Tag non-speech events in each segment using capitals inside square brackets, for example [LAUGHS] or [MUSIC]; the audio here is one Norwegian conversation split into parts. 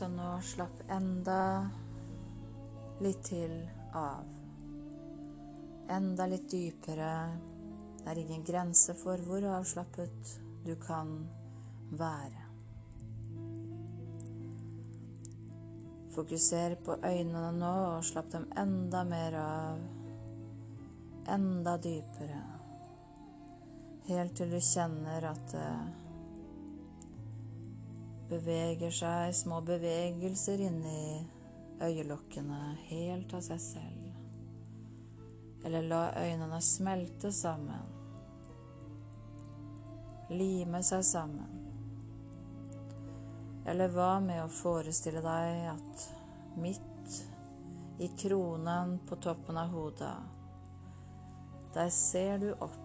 Så nå slapp enda litt til av. Enda litt dypere. Det er ingen grense for hvor avslappet du kan være. Fokuser på øynene nå og slapp dem enda mer av. Enda dypere. Helt til du kjenner at det beveger seg små bevegelser inni øyelokkene helt av seg selv. Eller la øynene smelte sammen. Lime seg sammen. Eller hva med å forestille deg at midt i kronen på toppen av hodet, der ser du opp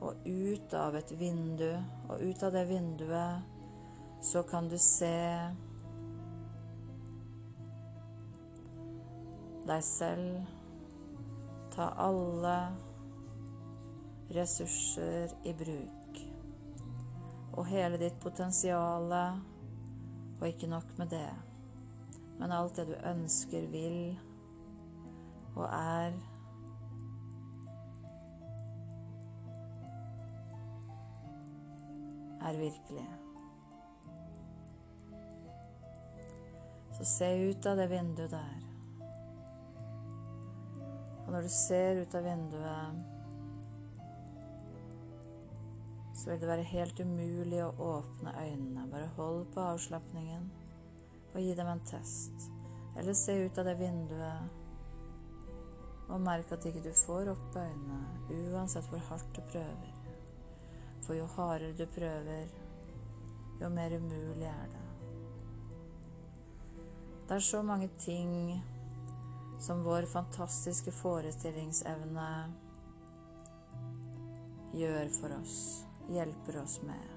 og ut av et vindu, og ut av det vinduet så kan du se deg selv ta alle ressurser i bruk. Og hele ditt potensial, og ikke nok med det, men alt det du ønsker, vil og er er virkelig. Så se ut av det vinduet der. Og når du ser ut av vinduet, så vil det være helt umulig å åpne øynene. Bare hold på avslapningen og gi dem en test. Eller se ut av det vinduet og merk at ikke du får opp øynene, uansett hvor hardt du prøver. For jo hardere du prøver, jo mer umulig er det. Det er så mange ting som vår fantastiske forestillingsevne gjør for oss, hjelper oss med.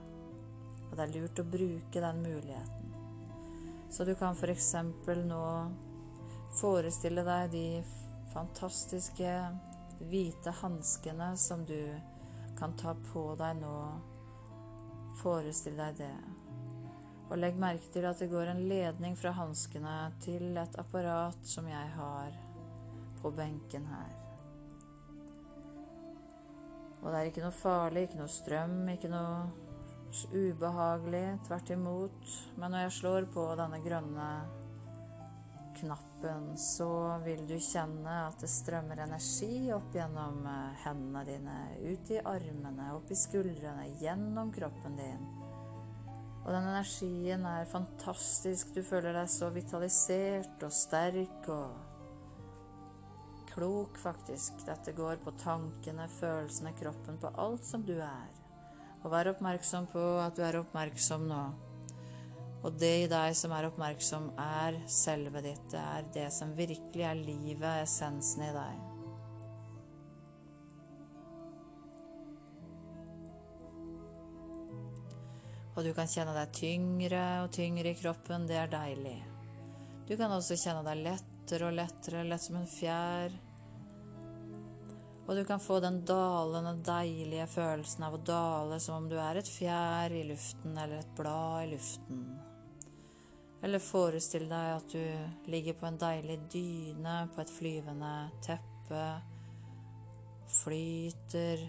Og det er lurt å bruke den muligheten. Så du kan f.eks. nå forestille deg de fantastiske hvite hanskene som du kan ta på deg nå. Forestill deg det. Og legg merke til at det går en ledning fra hanskene til et apparat som jeg har på benken her. Og det er ikke noe farlig, ikke noe strøm, ikke noe ubehagelig. Tvert imot. Men når jeg slår på denne grønne knappen, så vil du kjenne at det strømmer energi opp gjennom eh, hendene dine, ut i armene, opp i skuldrene, gjennom kroppen din og den energien er fantastisk. Du føler deg så vitalisert og sterk og klok, faktisk. Dette går på tankene, følelsene, kroppen, på alt som du er. Og vær oppmerksom på at du er oppmerksom nå. Og det i deg som er oppmerksom, er selve ditt. Det er det som virkelig er livet, essensen i deg. Og du kan kjenne deg tyngre og tyngre i kroppen. Det er deilig. Du kan også kjenne deg lettere og lettere, lett som en fjær. Og du kan få den dalende, deilige følelsen av å dale som om du er et fjær i luften eller et blad i luften. Eller forestill deg at du ligger på en deilig dyne på et flyvende teppe. Flyter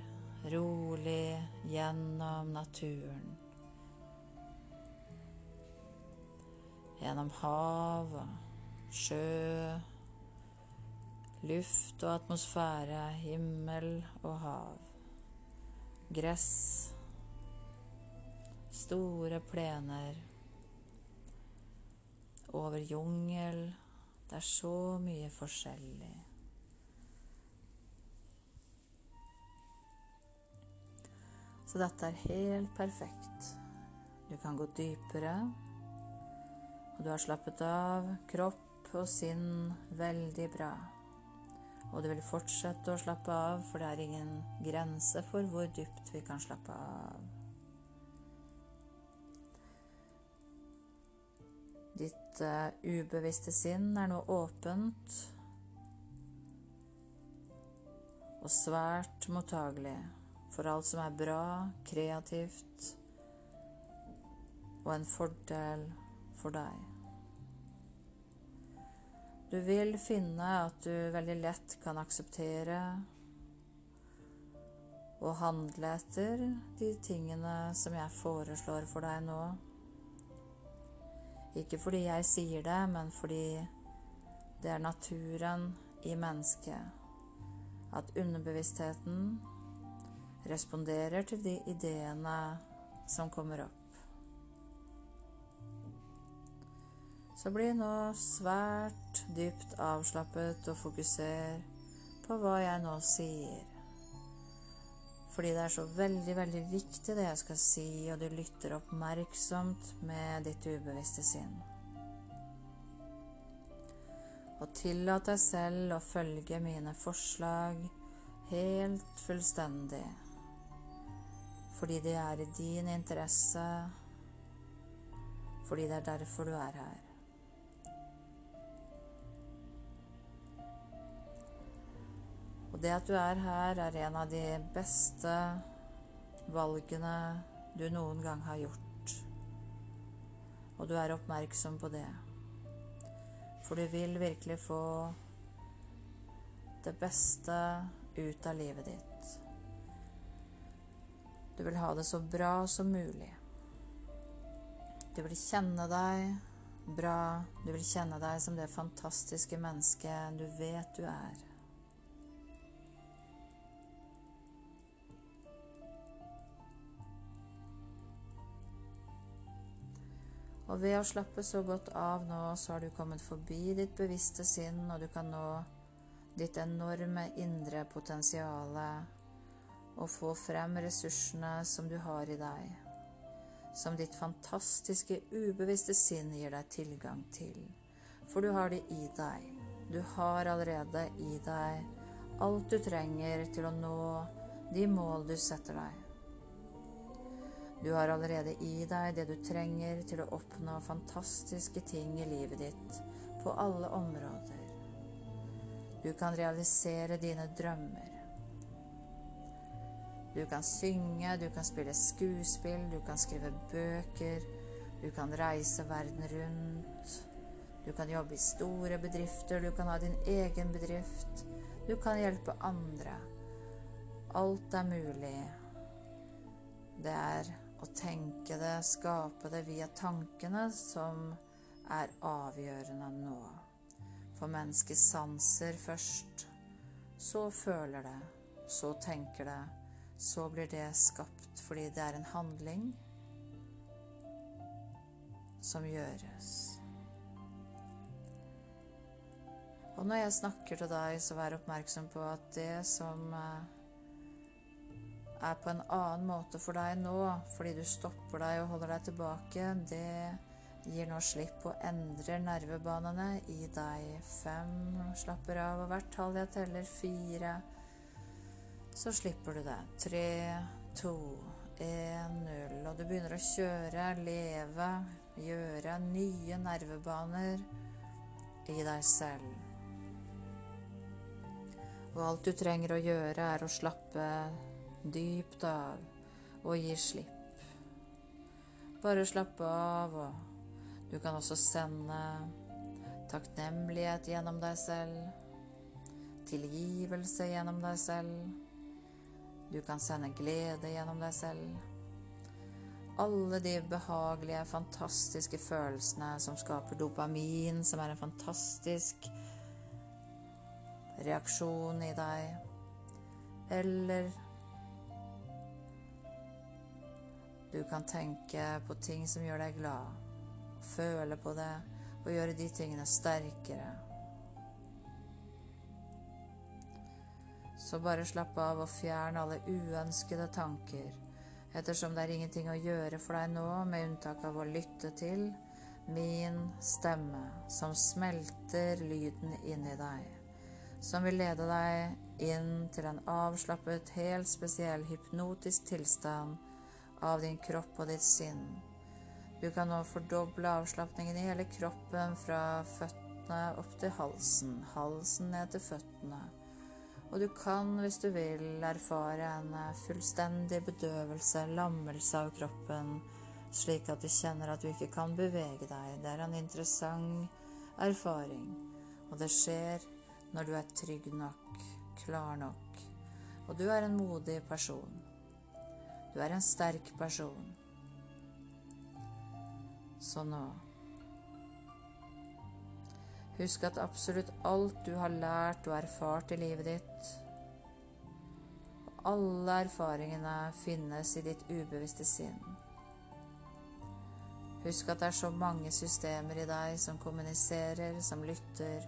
rolig gjennom naturen. Gjennom hav og sjø, luft og atmosfære, himmel og hav, gress, store plener, over jungel. Det er så mye forskjellig. Så dette er helt perfekt. Du kan gå dypere du har slappet av kropp og sinn veldig bra. Og du vil fortsette å slappe av, for det er ingen grense for hvor dypt vi kan slappe av. Ditt uh, ubevisste sinn er nå åpent og svært mottagelig for alt som er bra, kreativt og en fordel for deg. Du vil finne at du veldig lett kan akseptere og handle etter de tingene som jeg foreslår for deg nå. Ikke fordi jeg sier det, men fordi det er naturen i mennesket. At underbevisstheten responderer til de ideene som kommer opp. Så bli nå svært dypt avslappet og fokuser på hva jeg nå sier. Fordi det er så veldig, veldig viktig det jeg skal si, og du lytter oppmerksomt med ditt ubevisste sinn. Og tillat deg selv å følge mine forslag helt fullstendig. Fordi det er i din interesse. Fordi det er derfor du er her. Og det at du er her, er en av de beste valgene du noen gang har gjort. Og du er oppmerksom på det. For du vil virkelig få det beste ut av livet ditt. Du vil ha det så bra som mulig. Du vil kjenne deg bra. Du vil kjenne deg som det fantastiske mennesket du vet du er. Og ved å slappe så godt av nå, så har du kommet forbi ditt bevisste sinn, og du kan nå ditt enorme indre potensiale og få frem ressursene som du har i deg, som ditt fantastiske ubevisste sinn gir deg tilgang til. For du har det i deg. Du har allerede i deg alt du trenger til å nå de mål du setter deg. Du har allerede i deg det du trenger til å oppnå fantastiske ting i livet ditt på alle områder. Du kan realisere dine drømmer. Du kan synge, du kan spille skuespill, du kan skrive bøker, du kan reise verden rundt. Du kan jobbe i store bedrifter, du kan ha din egen bedrift. Du kan hjelpe andre. Alt er mulig. Det er å tenke det, skape det via tankene, som er avgjørende nå. For mennesket sanser først, så føler det, så tenker det, så blir det skapt fordi det er en handling som gjøres. Og når jeg snakker til deg, så vær oppmerksom på at det som eh, er på en annen måte for deg nå, fordi du stopper deg og holder deg tilbake, det gir nå slipp og endrer nervebanene i deg. Fem, slapper av, og hvert tall jeg teller, fire, så slipper du det. Tre, to, én, null. Og du begynner å kjøre, leve, gjøre nye nervebaner i deg selv. Og alt du trenger å gjøre, er å slappe dypt av og gir slipp. Bare slapp av, og du kan også sende takknemlighet gjennom deg selv, tilgivelse gjennom deg selv. Du kan sende glede gjennom deg selv. Alle de behagelige, fantastiske følelsene som skaper dopamin, som er en fantastisk reaksjon i deg. Eller Du kan tenke på ting som gjør deg glad, føle på det og gjøre de tingene sterkere. Så bare slapp av og fjern alle uønskede tanker, ettersom det er ingenting å gjøre for deg nå, med unntak av å lytte til min stemme, som smelter lyden inni deg, som vil lede deg inn til en avslappet, helt spesiell hypnotisk tilstand av din kropp og ditt sinn. Du kan nå fordoble avslapningen i hele kroppen fra føttene opp til halsen, halsen ned til føttene. Og du kan, hvis du vil, erfare en fullstendig bedøvelse, lammelse av kroppen, slik at du kjenner at du ikke kan bevege deg. Det er en interessant erfaring. Og det skjer når du er trygg nok, klar nok, og du er en modig person. Du er en sterk person. Så nå Husk at absolutt alt du har lært og erfart i livet ditt, og alle erfaringene finnes i ditt ubevisste sinn. Husk at det er så mange systemer i deg som kommuniserer, som lytter,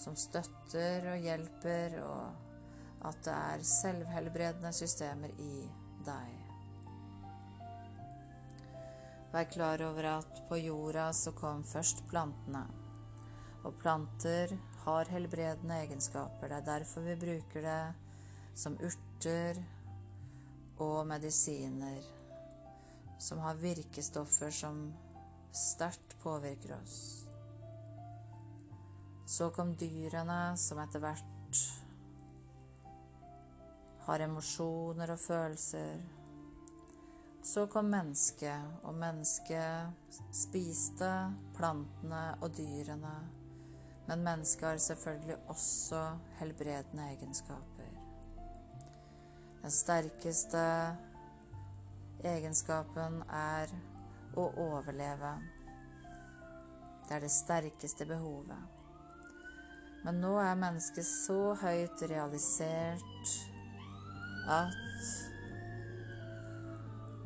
som støtter og hjelper, og at det er selvhelbredende systemer i deg. Vær klar over at på jorda så kom først plantene. Og planter har helbredende egenskaper. Det er derfor vi bruker det som urter og medisiner som har virkestoffer som sterkt påvirker oss. Så kom dyrene, som etter hvert har emosjoner og følelser. Så kom mennesket, og mennesket spiste plantene og dyrene men mennesket har selvfølgelig også helbredende egenskaper. Den sterkeste egenskapen er å overleve. Det er det sterkeste behovet. Men nå er mennesket så høyt realisert at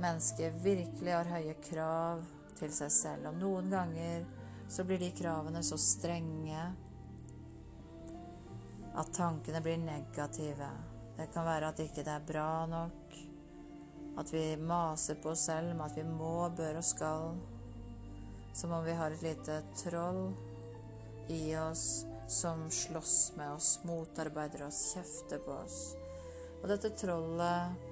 mennesket virkelig har høye krav til seg selv. Og noen ganger så blir de kravene så strenge at tankene blir negative. Det kan være at ikke det er bra nok, at vi maser på oss selv med at vi må, bør og skal. Som om vi har et lite troll i oss som slåss med oss, motarbeider oss, kjefter på oss. Og dette trollet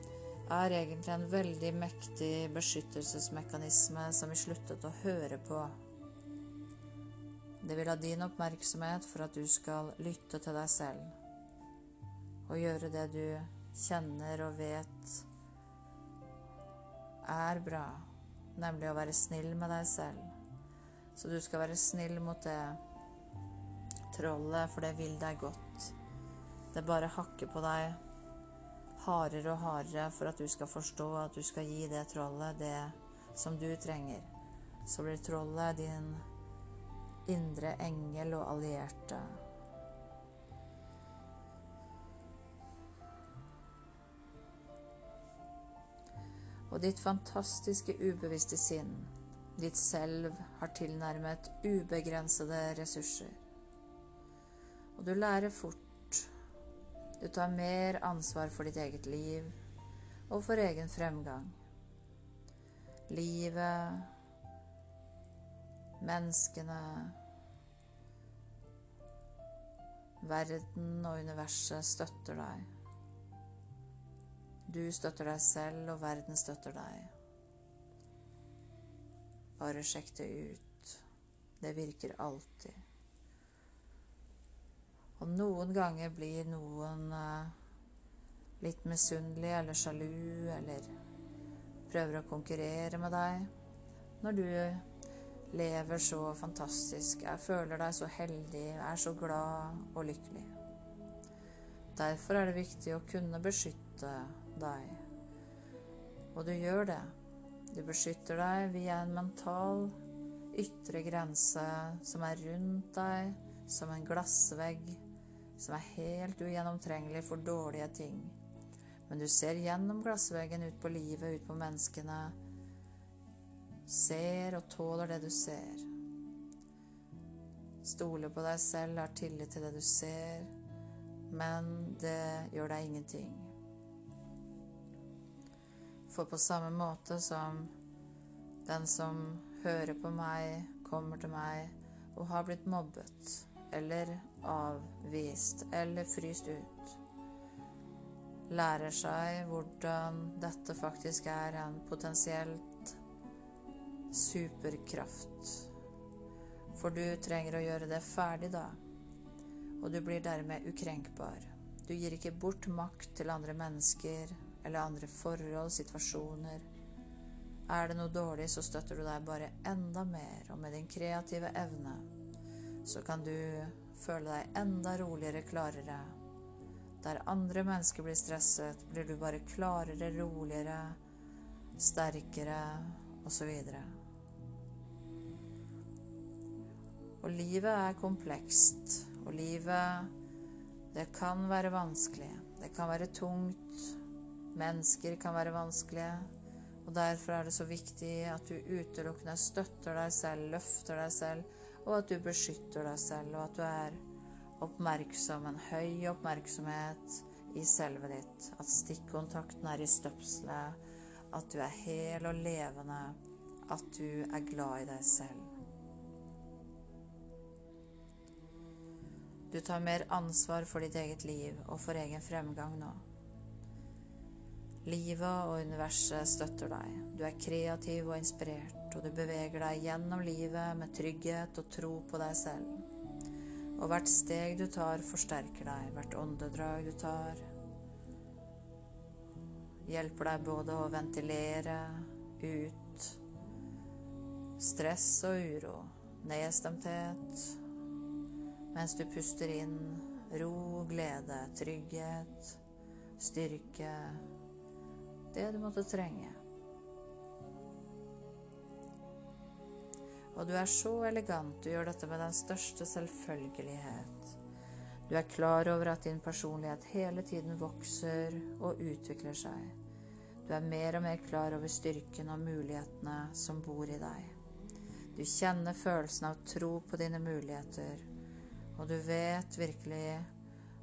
er egentlig en veldig mektig beskyttelsesmekanisme som vi sluttet å høre på. Det vil ha din oppmerksomhet for at du skal lytte til deg selv og gjøre det du kjenner og vet er bra, nemlig å være snill med deg selv. Så du skal være snill mot det trollet, for det vil deg godt. Det bare hakker på deg hardere og hardere for at du skal forstå at du skal gi det trollet det som du trenger. Så blir trollet din indre engel og allierte. Og ditt fantastiske ubevisste sinn, ditt selv, har tilnærmet ubegrensede ressurser. Og du lærer fort. Du tar mer ansvar for ditt eget liv og for egen fremgang. Livet menneskene, verden og universet støtter deg. Du støtter deg selv, og verden støtter deg. Bare sjekk det ut. Det virker alltid. Og noen ganger blir noen uh, litt misunnelig eller sjalu eller prøver å konkurrere med deg når du lever så fantastisk, jeg føler deg så heldig, er så glad og lykkelig. Derfor er det viktig å kunne beskytte deg. Og du gjør det. Du beskytter deg via en mental ytre grense som er rundt deg som en glassvegg, som er helt ugjennomtrengelig for dårlige ting. Men du ser gjennom glassveggen ut på livet, ut på menneskene, ser og tåler det du ser. Stoler på deg selv, har tillit til det du ser, men det gjør deg ingenting. For på samme måte som den som hører på meg, kommer til meg og har blitt mobbet eller avvist eller fryst ut, lærer seg hvordan dette faktisk er en potensielt superkraft. For du trenger å gjøre det ferdig da, og du blir dermed ukrenkbar. Du gir ikke bort makt til andre mennesker eller andre forhold, situasjoner. Er det noe dårlig, så støtter du deg bare enda mer, og med din kreative evne så kan du føle deg enda roligere, klarere. Der andre mennesker blir stresset, blir du bare klarere, roligere, sterkere osv. Og livet er komplekst, og livet det kan være vanskelig. Det kan være tungt. Mennesker kan være vanskelige. Og derfor er det så viktig at du utelukkende støtter deg selv, løfter deg selv, og at du beskytter deg selv, og at du er oppmerksom, en høy oppmerksomhet i selvet ditt. At stikkontakten er i støpselet, at du er hel og levende, at du er glad i deg selv. Du tar mer ansvar for ditt eget liv og for egen fremgang nå. Livet og universet støtter deg. Du er kreativ og inspirert, og du beveger deg gjennom livet med trygghet og tro på deg selv. Og hvert steg du tar, forsterker deg. Hvert åndedrag du tar, hjelper deg både å ventilere ut stress og uro, nedstemthet, mens du puster inn ro, glede, trygghet, styrke det du måtte trenge. Og du er så elegant, du gjør dette med den største selvfølgelighet. Du er klar over at din personlighet hele tiden vokser og utvikler seg. Du er mer og mer klar over styrken og mulighetene som bor i deg. Du kjenner følelsen av tro på dine muligheter, og du vet virkelig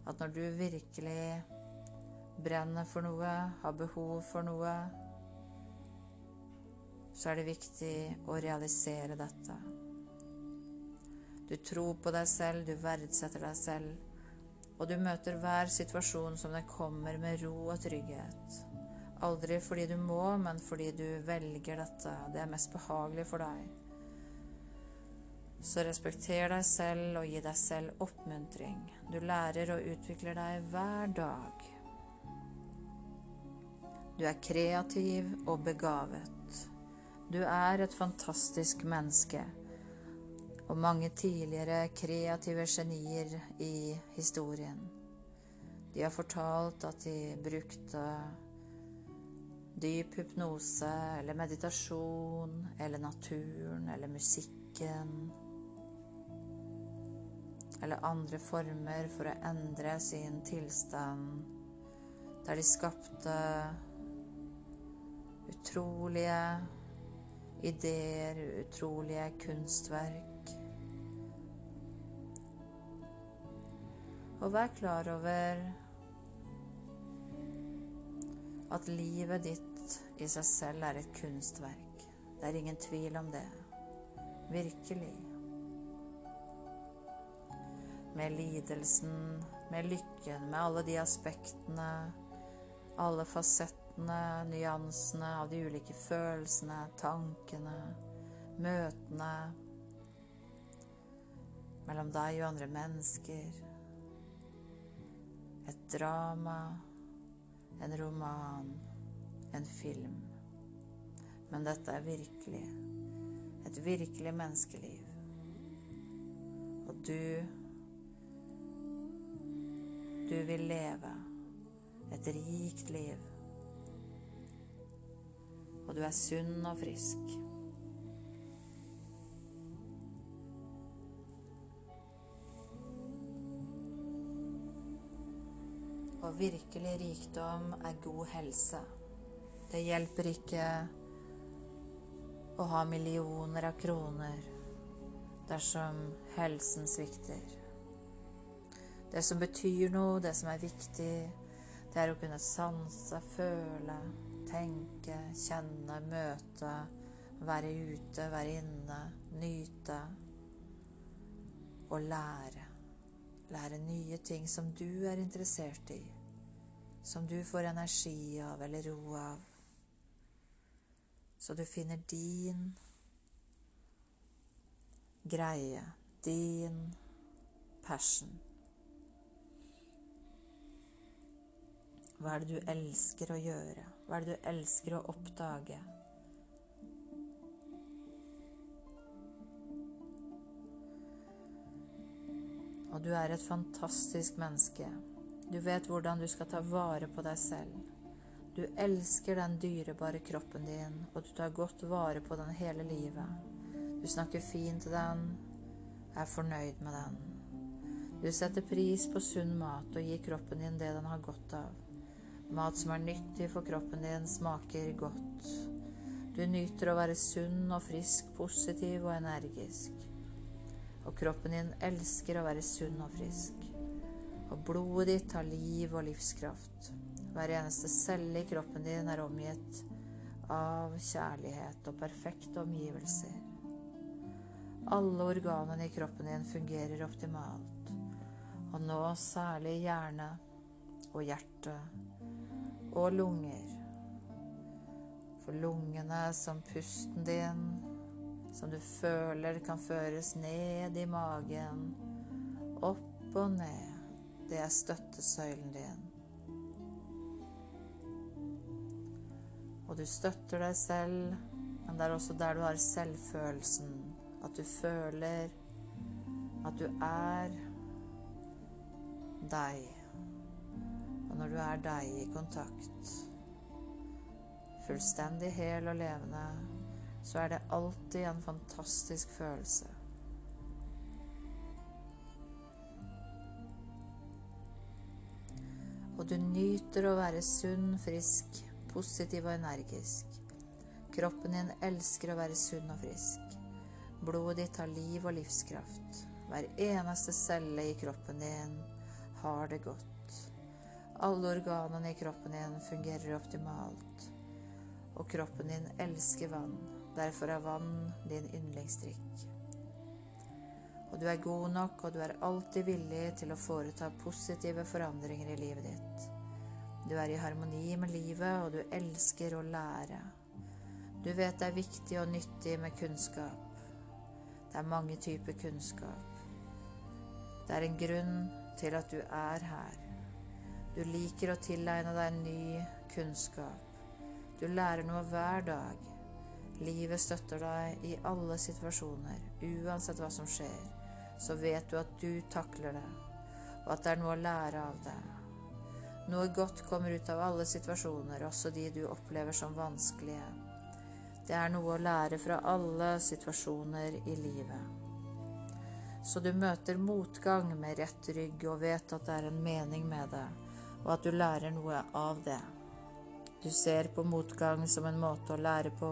at når du virkelig brenner for noe, har behov for noe, så er det viktig å realisere dette. Du tror på deg selv, du verdsetter deg selv, og du møter hver situasjon som den kommer med ro og trygghet. Aldri fordi du må, men fordi du velger dette. Det er mest behagelig for deg. Så respekter deg selv og gi deg selv oppmuntring. Du lærer og utvikler deg hver dag. Du er kreativ og begavet. Du er et fantastisk menneske. Og mange tidligere kreative genier i historien. De har fortalt at de brukte dyp hypnose eller meditasjon eller naturen eller musikken eller andre former for å endre sin tilstand, der de skapte utrolige ideer, utrolige kunstverk. Og vær klar over at livet ditt i seg selv er et kunstverk. Det er ingen tvil om det. Virkelig. Med lidelsen, med lykken, med alle de aspektene, alle fasettene måtene, nyansene av de ulike følelsene, tankene, møtene mellom deg og andre mennesker. Et drama, en roman, en film. Men dette er virkelig. Et virkelig menneskeliv. Og du Du vil leve et rikt liv og du er sunn og frisk. Og virkelig rikdom er god helse. Det hjelper ikke å ha millioner av kroner dersom helsen svikter. Det som betyr noe, det som er viktig, det er å kunne sanse, føle, tenke, kjenne, møte, være ute, være inne, nyte og lære. Lære nye ting som du er interessert i, som du får energi av eller ro av. Så du finner din greie, din passion. Hva er det du elsker å gjøre? Hva er det du elsker å oppdage? Og du er et fantastisk menneske. Du vet hvordan du skal ta vare på deg selv. Du elsker den dyrebare kroppen din, og du tar godt vare på den hele livet. Du snakker fint til den, er fornøyd med den. Du setter pris på sunn mat og gir kroppen din det den har godt av. Mat som er nyttig for kroppen din, smaker godt. Du nyter å være sunn og frisk, positiv og energisk. Og kroppen din elsker å være sunn og frisk. Og blodet ditt har liv og livskraft. Hver eneste celle i kroppen din er omgitt av kjærlighet og perfekte omgivelser. Alle organene i kroppen din fungerer optimalt, og nå særlig hjerne og hjerte og lunger. For lungene som pusten din, som du føler kan føres ned i magen, opp og ned. Det er støttesøylen din. Og du støtter deg selv, men det er også der du har selvfølelsen. At du føler at du er deg. Når du er deg i kontakt, fullstendig hel og levende, så er det alltid en fantastisk følelse. Og du nyter å være sunn, frisk, positiv og energisk. Kroppen din elsker å være sunn og frisk. Blodet ditt har liv og livskraft. Hver eneste celle i kroppen din har det godt. Alle organene i kroppen din fungerer optimalt. Og kroppen din elsker vann. Derfor er vann din yndlingsdrikk. Og du er god nok, og du er alltid villig til å foreta positive forandringer i livet ditt. Du er i harmoni med livet, og du elsker å lære. Du vet det er viktig og nyttig med kunnskap. Det er mange typer kunnskap. Det er en grunn til at du er her. Du liker å tilegne deg ny kunnskap. Du lærer noe hver dag. Livet støtter deg i alle situasjoner, uansett hva som skjer så vet du at du takler det, og at det er noe å lære av det. Noe godt kommer ut av alle situasjoner, også de du opplever som vanskelige. Det er noe å lære fra alle situasjoner i livet. Så du møter motgang med rett rygg og vet at det er en mening med det, og at du lærer noe av det. Du ser på motgang som en måte å lære på,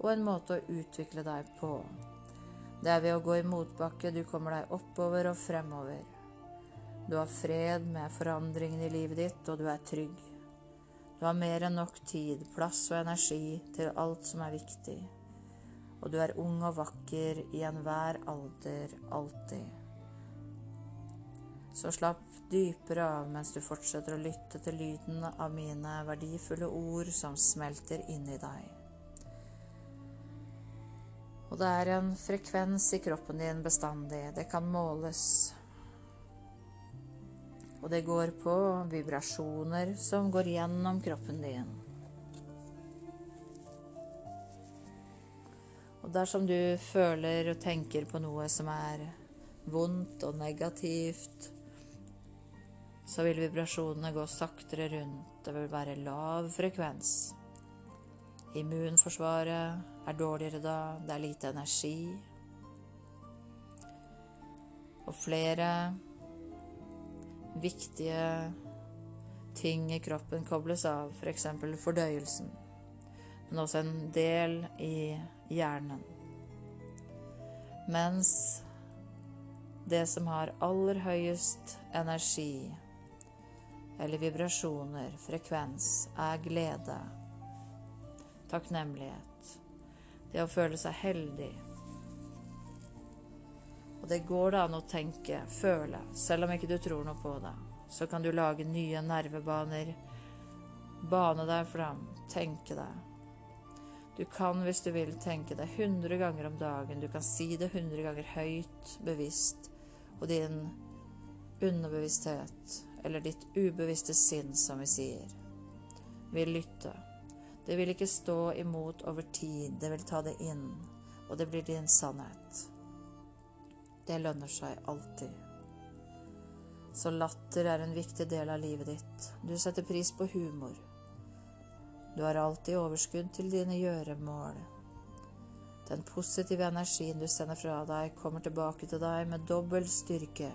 og en måte å utvikle deg på. Det er ved å gå i motbakke du kommer deg oppover og fremover. Du har fred med forandringen i livet ditt, og du er trygg. Du har mer enn nok tid, plass og energi til alt som er viktig. Og du er ung og vakker i enhver alder, alltid. Så slapp dypere av mens du fortsetter å lytte til lyden av mine verdifulle ord som smelter inn i deg. Og det er en frekvens i kroppen din bestandig. Det kan måles. Og det går på vibrasjoner som går gjennom kroppen din. Og dersom du føler og tenker på noe som er vondt og negativt, så vil vibrasjonene gå saktere rundt. Det vil være lav frekvens. Immunforsvaret er dårligere da, det er lite energi. Og flere viktige ting i kroppen kobles av, f.eks. For fordøyelsen, men også en del i hjernen. Mens det som har aller høyest energi, eller vibrasjoner, frekvens, er glede, takknemlighet det å føle seg heldig. Og det går det an å tenke, føle, selv om ikke du tror noe på det. Så kan du lage nye nervebaner, bane deg fram, tenke deg. Du kan, hvis du vil, tenke deg 100 ganger om dagen. Du kan si det 100 ganger høyt, bevisst, og din underbevissthet, eller ditt ubevisste sinn, som vi sier, vil lytte. Det vil ikke stå imot over tid, det vil ta det inn, og det blir din sannhet. Det lønner seg alltid. Så latter er en viktig del av livet ditt. Du setter pris på humor. Du har alltid overskudd til dine gjøremål. Den positive energien du sender fra deg, kommer tilbake til deg med dobbel styrke.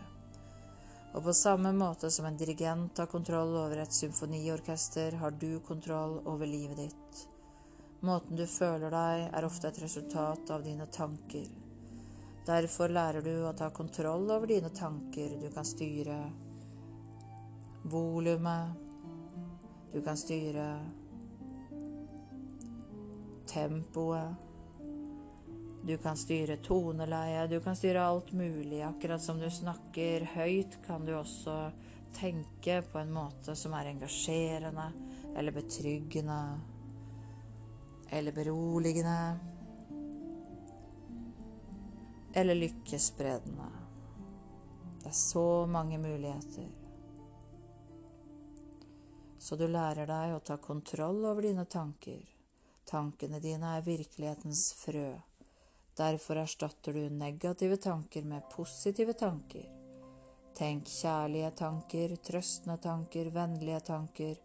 Og på samme måte som en dirigent har kontroll over et symfoniorkester, har du kontroll over livet ditt. Måten du føler deg, er ofte et resultat av dine tanker. Derfor lærer du å ta kontroll over dine tanker. Du kan styre volumet. Du kan styre tempoet. Du kan styre toneleie, du kan styre alt mulig. Akkurat som du snakker høyt, kan du også tenke på en måte som er engasjerende eller betryggende eller beroligende eller lykkespredende. Det er så mange muligheter. Så du lærer deg å ta kontroll over dine tanker. Tankene dine er virkelighetens frø. Derfor erstatter du negative tanker med positive tanker. Tenk kjærlige tanker, trøstende tanker, vennlige tanker,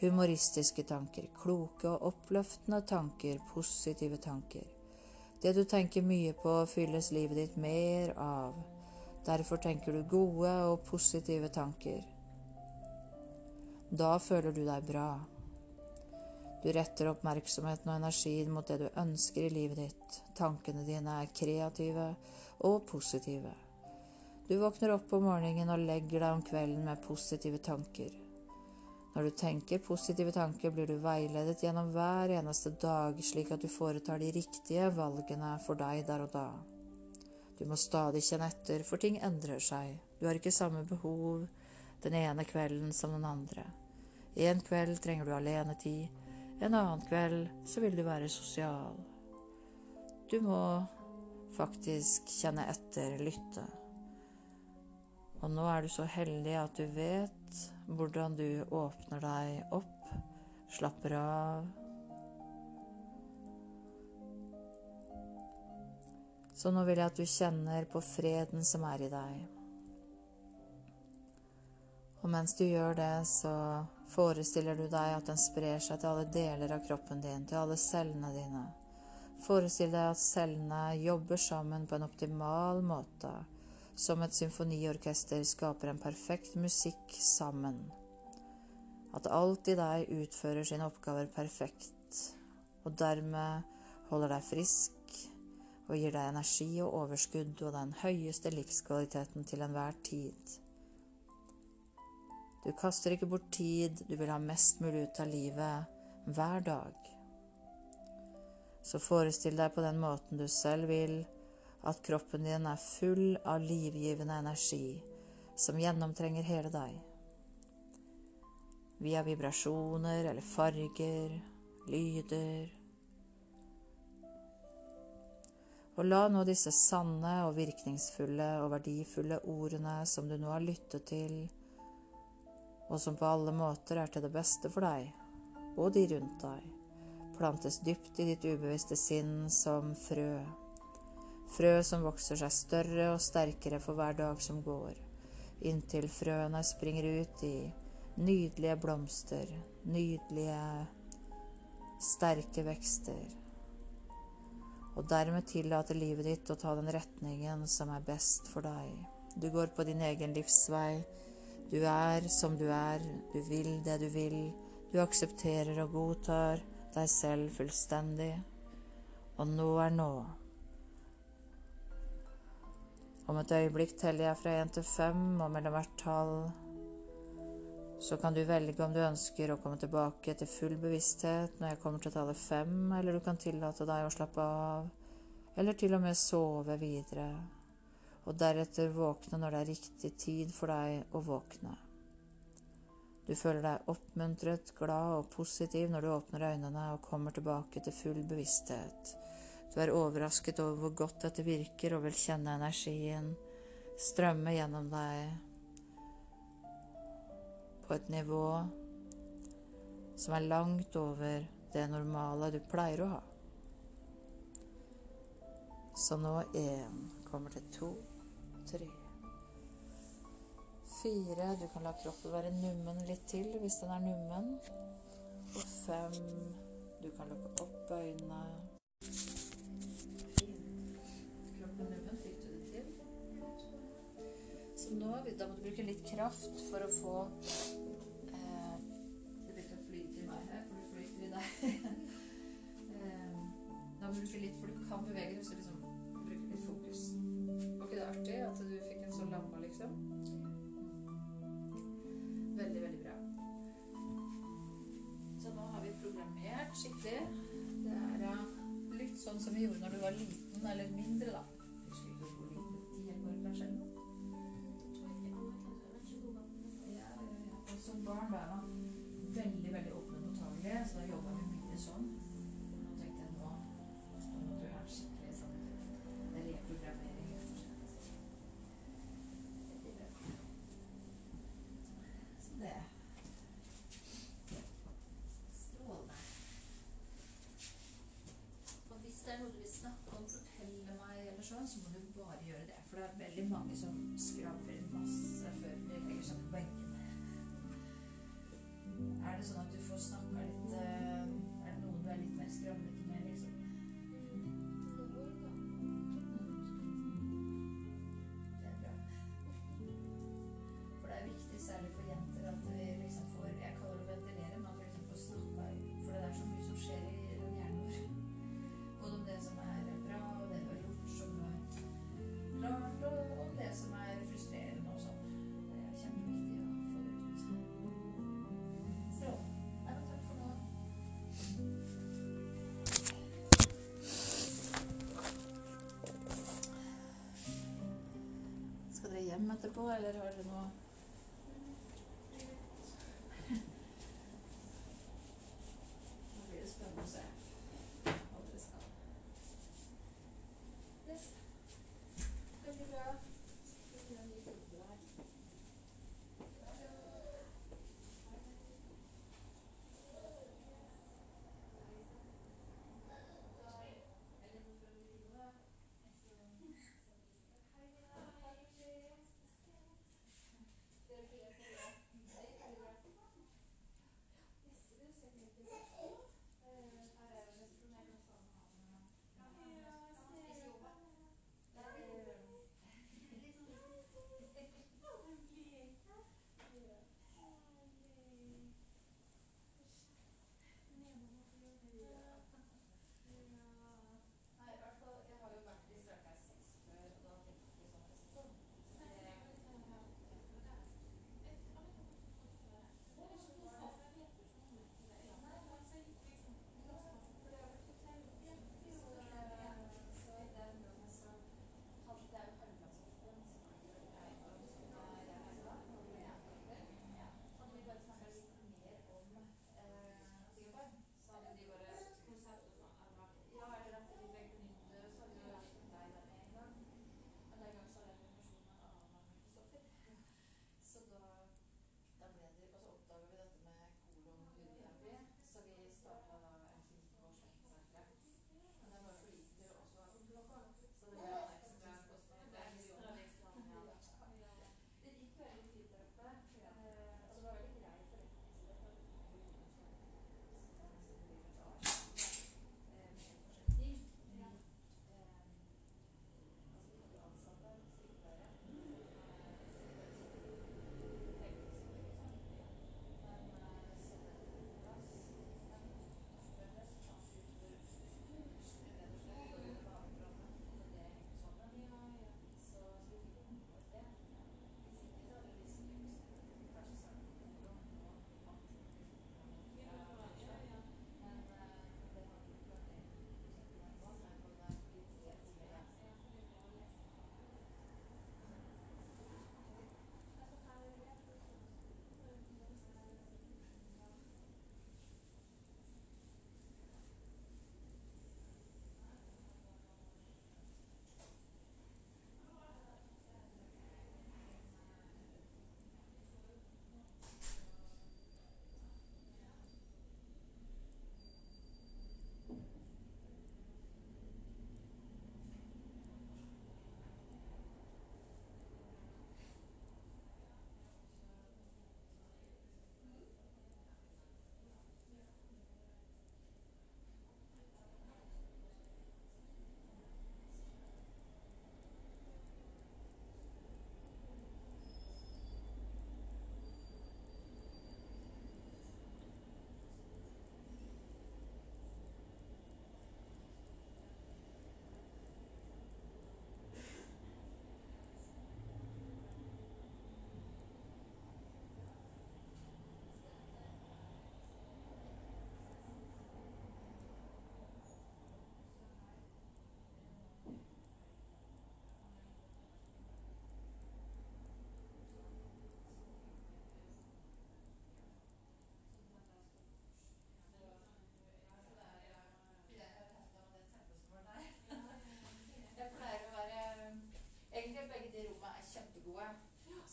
humoristiske tanker, kloke og oppløftende tanker, positive tanker. Det du tenker mye på, fylles livet ditt mer av. Derfor tenker du gode og positive tanker. Da føler du deg bra. Du retter oppmerksomheten og energien mot det du ønsker i livet ditt. Tankene dine er kreative og positive. Du våkner opp om morgenen og legger deg om kvelden med positive tanker. Når du tenker positive tanker, blir du veiledet gjennom hver eneste dag, slik at du foretar de riktige valgene for deg der og da. Du må stadig kjenne etter, for ting endrer seg. Du har ikke samme behov den ene kvelden som den andre. En kveld trenger du alenetid, en annen kveld så vil du være sosial. Du må faktisk kjenne etter, lytte. Og nå er du så heldig at du vet hvordan du åpner deg opp, slapper av. Så nå vil jeg at du kjenner på freden som er i deg. Og mens du gjør det, så forestiller du deg at den sprer seg til alle deler av kroppen din, til alle cellene dine. Forestill deg at cellene jobber sammen på en optimal måte som et symfoniorkester skaper en perfekt musikk sammen. At alt i deg utfører sine oppgaver perfekt, og dermed holder deg frisk og gir deg energi og overskudd og den høyeste livskvaliteten til enhver tid. Du kaster ikke bort tid, du vil ha mest mulig ut av livet hver dag. Så forestill deg på den måten du selv vil, at kroppen din er full av livgivende energi som gjennomtrenger hele deg. Via vibrasjoner eller farger, lyder. Og la nå disse sanne og virkningsfulle og verdifulle ordene som du nå har lyttet til, og som på alle måter er til det beste for deg og de rundt deg, plantes dypt i ditt ubevisste sinn som frø Frø som vokser seg større og sterkere for hver dag som går, inntil frøene springer ut i nydelige blomster, nydelige, sterke vekster. Og dermed tillater livet ditt å ta den retningen som er best for deg. Du går på din egen livsvei. Du er som du er, du vil det du vil. Du aksepterer og godtar deg selv fullstendig. Og nå er nå. Om et øyeblikk teller jeg fra én til fem, og mellom hvert tall så kan du velge om du ønsker å komme tilbake til full bevissthet når jeg kommer til tallet fem, eller du kan tillate deg å slappe av, eller til og med sove videre, og deretter våkne når det er riktig tid for deg å våkne. Du føler deg oppmuntret, glad og positiv når du åpner øynene og kommer tilbake til full bevissthet. Du er overrasket over hvor godt dette virker, og vil kjenne energien strømme gjennom deg på et nivå som er langt over det normale du pleier å ha. Så nå én kommer til to, tre, Fire. Du kan la kroppen være nummen litt til hvis den er nummen. Og fem. Du kan lukke opp øynene. Kroppen nummen fikk det til. Så nå da må du bruke litt kraft for å få eh, Det begynte å flyte i meg her, for du flyter i deg. [LAUGHS] eh, da må du bruke litt, for du kan bevege deg, liksom litt fokus. Var ikke det artig at du fikk en sånn lampe, liksom? Veldig, veldig bra. Så nå har vi programmert skikkelig. Det er uh, litt sånn som vi gjorde når du var liten, eller mindre, da. Som barn, hvor sånn, så må du bare gjøre det. For det er veldig mange som skraper masse før de legger seg på benken. Er det sånn at du får snakka litt eh, Er det noen du er litt mer skravlete dere hjem etterpå, eller har dere noe Nå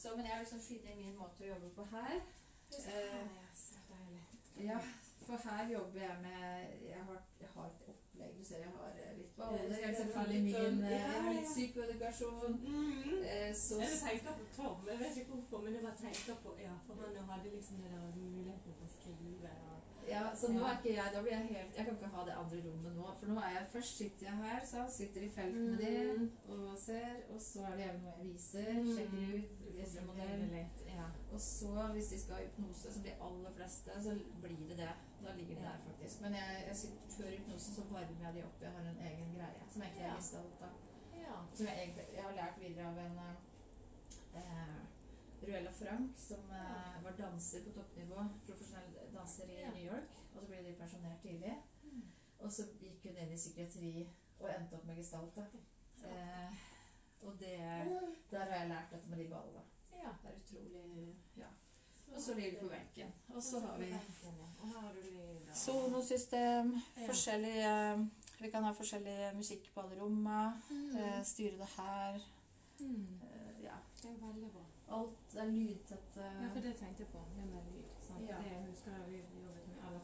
Så, men jeg har liksom funnet min måte å jobbe på her. Så deilig. Ja, for her jobber jeg med Jeg har, jeg har et opplegg. Du ser jeg har eh, litt baller. Jeg min eh, jeg har litt psykoedukasjon. Mm. Eh, Så Jeg tenkte på Tom, jeg vet ikke hvorfor, men jeg bare tenkte på Ja, for han hadde liksom det der muligheten til å skrive og Ja, så nå er ikke jeg Da blir jeg helt Jeg kan ikke ha det andre rommet nå. For nå er jeg Først sitter jeg her, så sitter i felt med Mm. og ser. Og så er det gjerne noe jeg viser, Mm. sjekker ut, viser modell. Ja. Og så, hvis de skal ha hypnose, som de aller fleste, så blir det det. Da ligger de der, faktisk. Men jeg, jeg sitter, før hypnosen så varmer jeg de opp. Jeg har en egen greie som egentlig er Ja. av ja. Som jeg, egentlig, jeg har lært videre av en eh, Ruella Frank, som eh, var danser på toppnivå. Profesjonell danser i. New York. Og så ble de pensjonert tidlig. Mm. Og så gikk hun inn i psykiatri og endte opp med gestalta. Eh, og det, der har jeg lært dette med de ballene. Ja. Det er utrolig Ja. Og så ligger vi på benken. Og så har vi sonosystem, forskjellige Vi kan ha forskjellig musikk på alle rommene. Mm. Eh, styre det her. Mm. Eh, ja. Det er veldig bra. Alt er lydtette. Ja, for det tenkte jeg på, det med lyd. Ja. Det husker jeg vi jobbet med, eller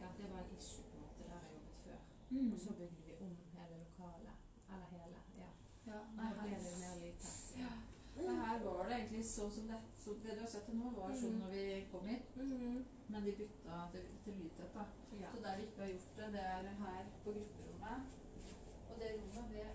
ja, det var en issue på en måte der jeg jobbet før. Mm. Og så bygde vi om hele lokalet. Eller hele, ja. Ja, Da nei, ble her, det mer lydtett. Ja. men her var det egentlig sånn som det så Det du har sett til nå, var sånn Mm. når vi kom hit. Mm. Men de bytta til, til lydtett. da. Ja. Så der vi ikke har gjort det, det er her på grupperommet. Og det rommet, det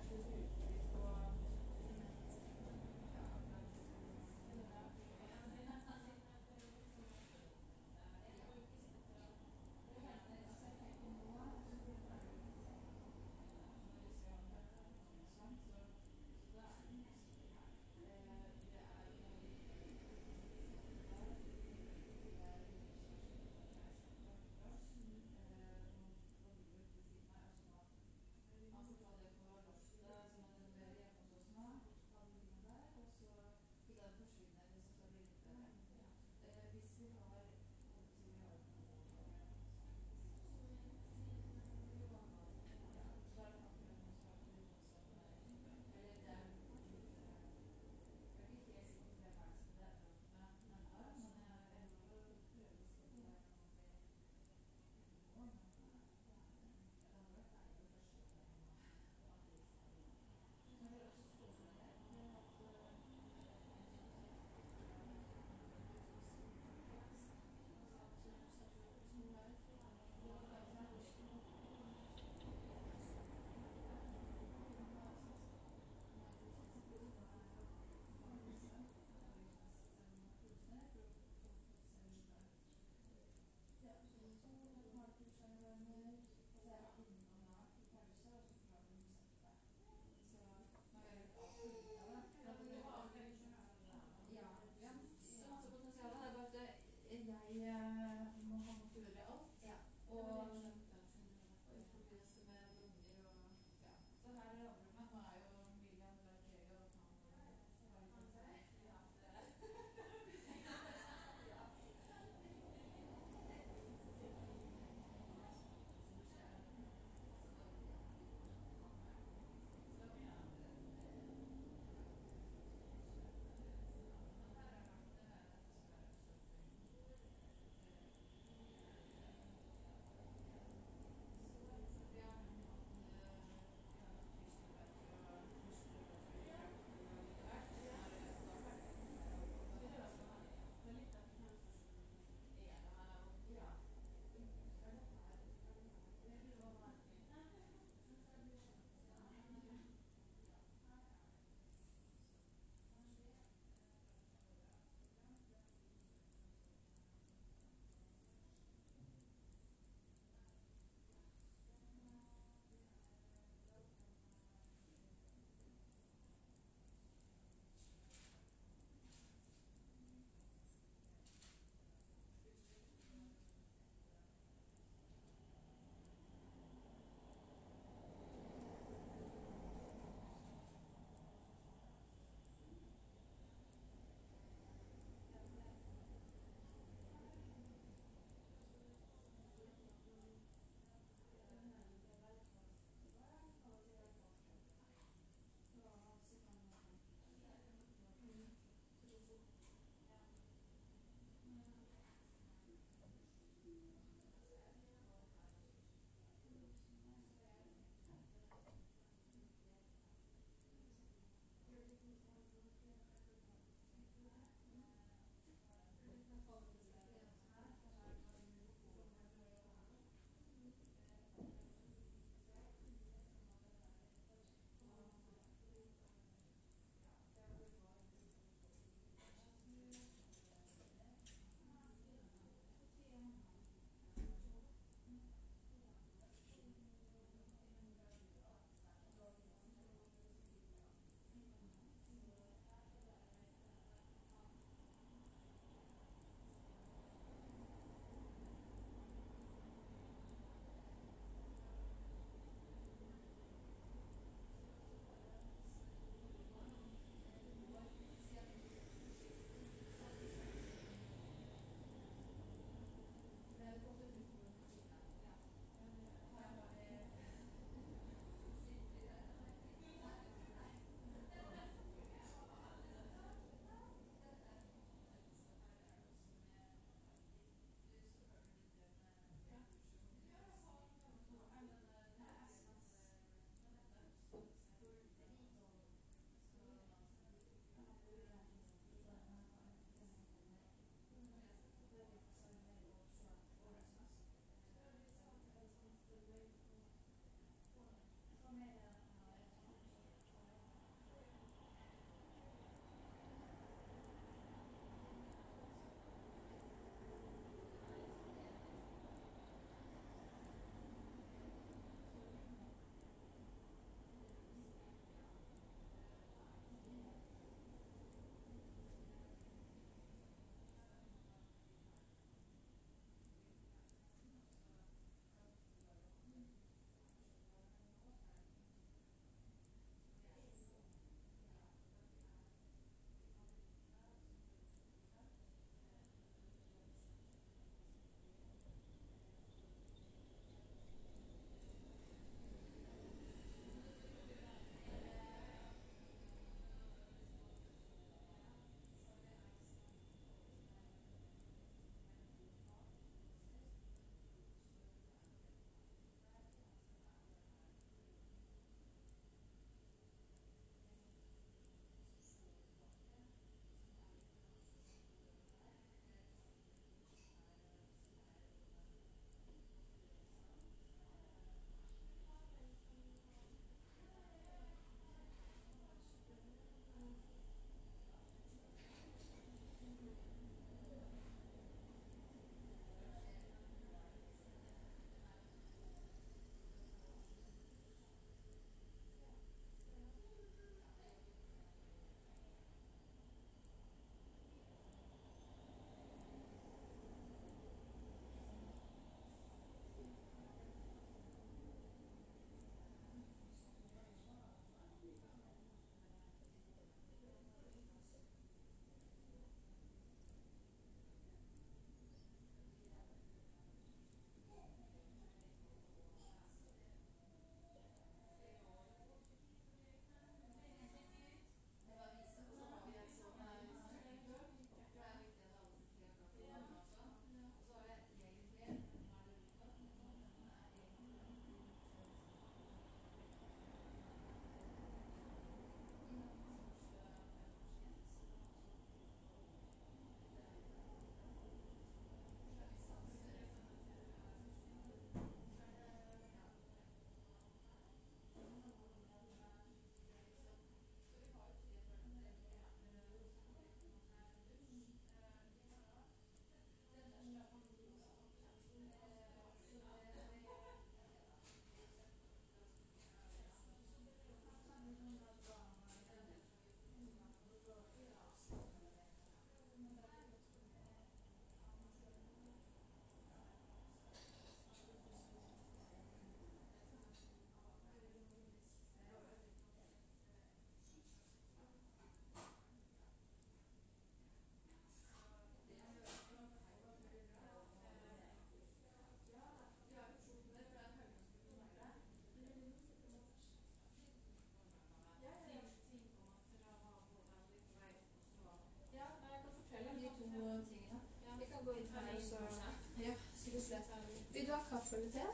Vil du ha kaffe eller te?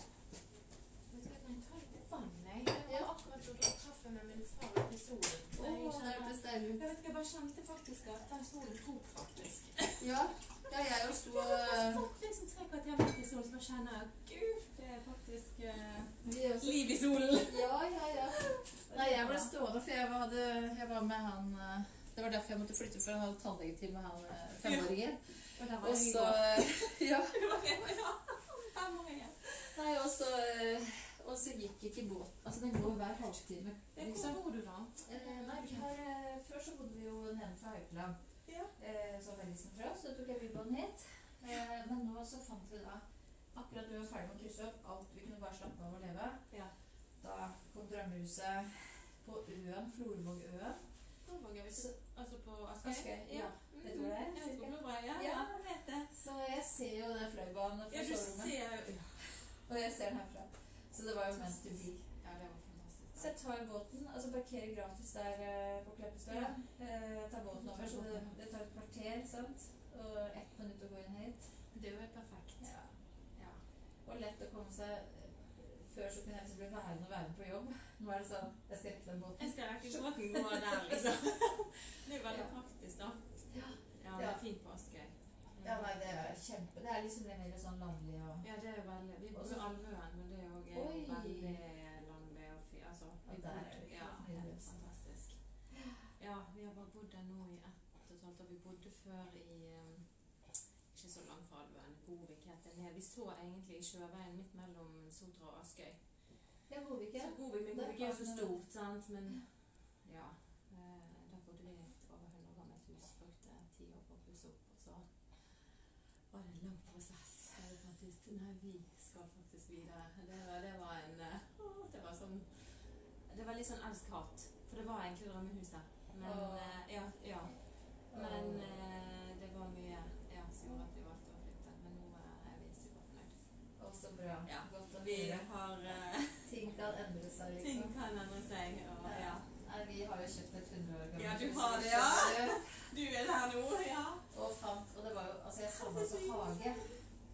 Hva, jeg jeg. Jeg var akkurat drakk kaffe med min far i solen. Så jeg, det kjenner- jeg vet ikke, jeg bare kjente faktisk at den solen tok, faktisk. Ja, ja jeg jo sto Jeg og satt liksom tre kvarter midt i solen, så bare kjenner jeg Gud, det er faktisk eh, liv i solen. Ja, ja, ja. Nei, jeg ble stående, for jeg var, hadde, jeg var med han eh, Det var derfor jeg måtte flytte, for han hadde tannlegetid med han eh, femåringen. Og så går. [LAUGHS] Ja. Nei, og så eh, Og så gikk ikke båten Altså, den går hver halvtime, liksom. Hvor bor du da? Eh, nei, her, eh, Før så bodde vi jo nede fra Haukeland, Ja. eh, så veldig sentralt, så tok jeg bilbåten hit. Eh, men nå så fant vi da Akkurat vi var ferdig med å krysse opp alt vi kunne bare slappe av og leve. Ja. Da kom drømmehuset på Øen, Florvågøen. Vi? Altså på Askøy? Ja. Mm. Vet du hvor det er? Jeg vet ja. Ja. Ja, jeg vet det. Så jeg ser jo den fløybanen fra Ja, soverommet. ja. Og jeg ser den herfra. Så det var jo mens du gikk. ja, det var fantastisk. Så jeg tar båten, altså parkerer gratis der eh, på Kleppestad. Jeg tar båten over, så det, det tar et kvarter, sant? Og ett minutt å gå inn hit. Det er jo helt perfekt. Ja. Ja. Og lett å komme seg Før så kunne jeg liksom bli værende og være med på jobb. Nå er det sånn Jeg skal rekke den båten. Jeg skal rekke båten gå der, liksom. [LAUGHS] Det er veldig Ja. praktisk, da. Ja. Ja, det er fint på Askøy. Mm. Ja, nei, det er kjempe Det er liksom det mer sånn landlig og Ja, det er veldig Vi bor i Alvøen, men det er jo veldig landlig og fint. Altså, vi Ja, bor det Ja, helt fantastisk. Ja, vi har bare bodd der nå i ett og et halvt år. Vi bodde før i um, Ikke så langt fra Alvøen. Bovik het det. Vi så egentlig i sjøveien midt mellom Sotra og Askøy. Ja, Godvik, ja. Så Govik, men Der er jo så stort, sant. Men ja. Da bodde vi et over 100 gammelt hus. Brukte ti år på å pusse opp. Og så var det en lang prosess. Jeg fant ut nei, vi skal faktisk videre. Det var, det var en eh, Det var sånn Det var litt sånn elsk-hat. For det var egentlig drømmehuset. Men eh, ja, ja. Men eh, det var mye ja, som gjorde at vi valgte å flytte. Men nå eh, er vi superfornøyd. Å, så bra. Ja. Godt å høre. har eh, Ting kan endre seg, Ting liksom. kan endre seg. Og, ja. Nei, vi har jo kjøpt et 100 år gammelt Ja, du har det, ja. [LAUGHS] du. Er der nå, ja. Og fant Og det var jo Altså, jeg savna så hage.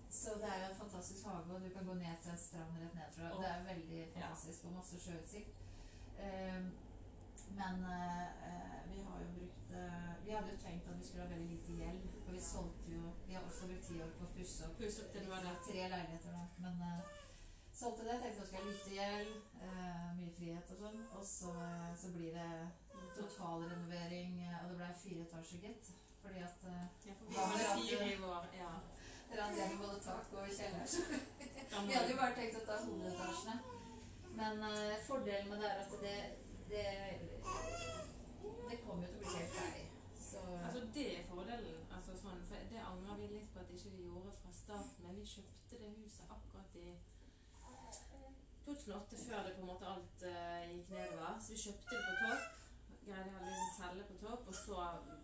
Så det er jo en fantastisk hage, og du kan gå ned til en strand rett nedfra. jeg. Det er veldig fantastisk og masse sjøutsikt. Um, men uh, vi har jo brukt uh, Vi hadde jo tenkt at vi skulle ha veldig lite gjeld, for vi solgte jo Vi har også brukt ti år på å pusse opp Puss opp til det var det. tre leiligheter nå. Men eh, solgte det. Tenkte at vi skulle lite gjeld, eh, mye frihet og sånn. Og så, eh, så blir det totalrenovering, eh, og det ble fire etasjer, gitt. Fordi at eh, Ja, for. Ja. Det både tak og kjeller. så [LAUGHS] Vi hadde jo bare tenkt å ta hovedetasjene. Men eh, fordelen med det er at det det, det kommer jo til å bli helt ferdig. Så Altså, det er fordelen. Altså, sånn, for det angrer vi litt på at ikke vi gjorde fra starten. Men vi kjøpte det huset akkurat i 2008, før det på en måte alt uh, gikk nedover. Så vi kjøpte det på topp. Greide heldigvis å selge på topp. Og så